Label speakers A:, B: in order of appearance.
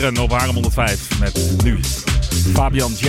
A: naar op 105 met nu Fabian J.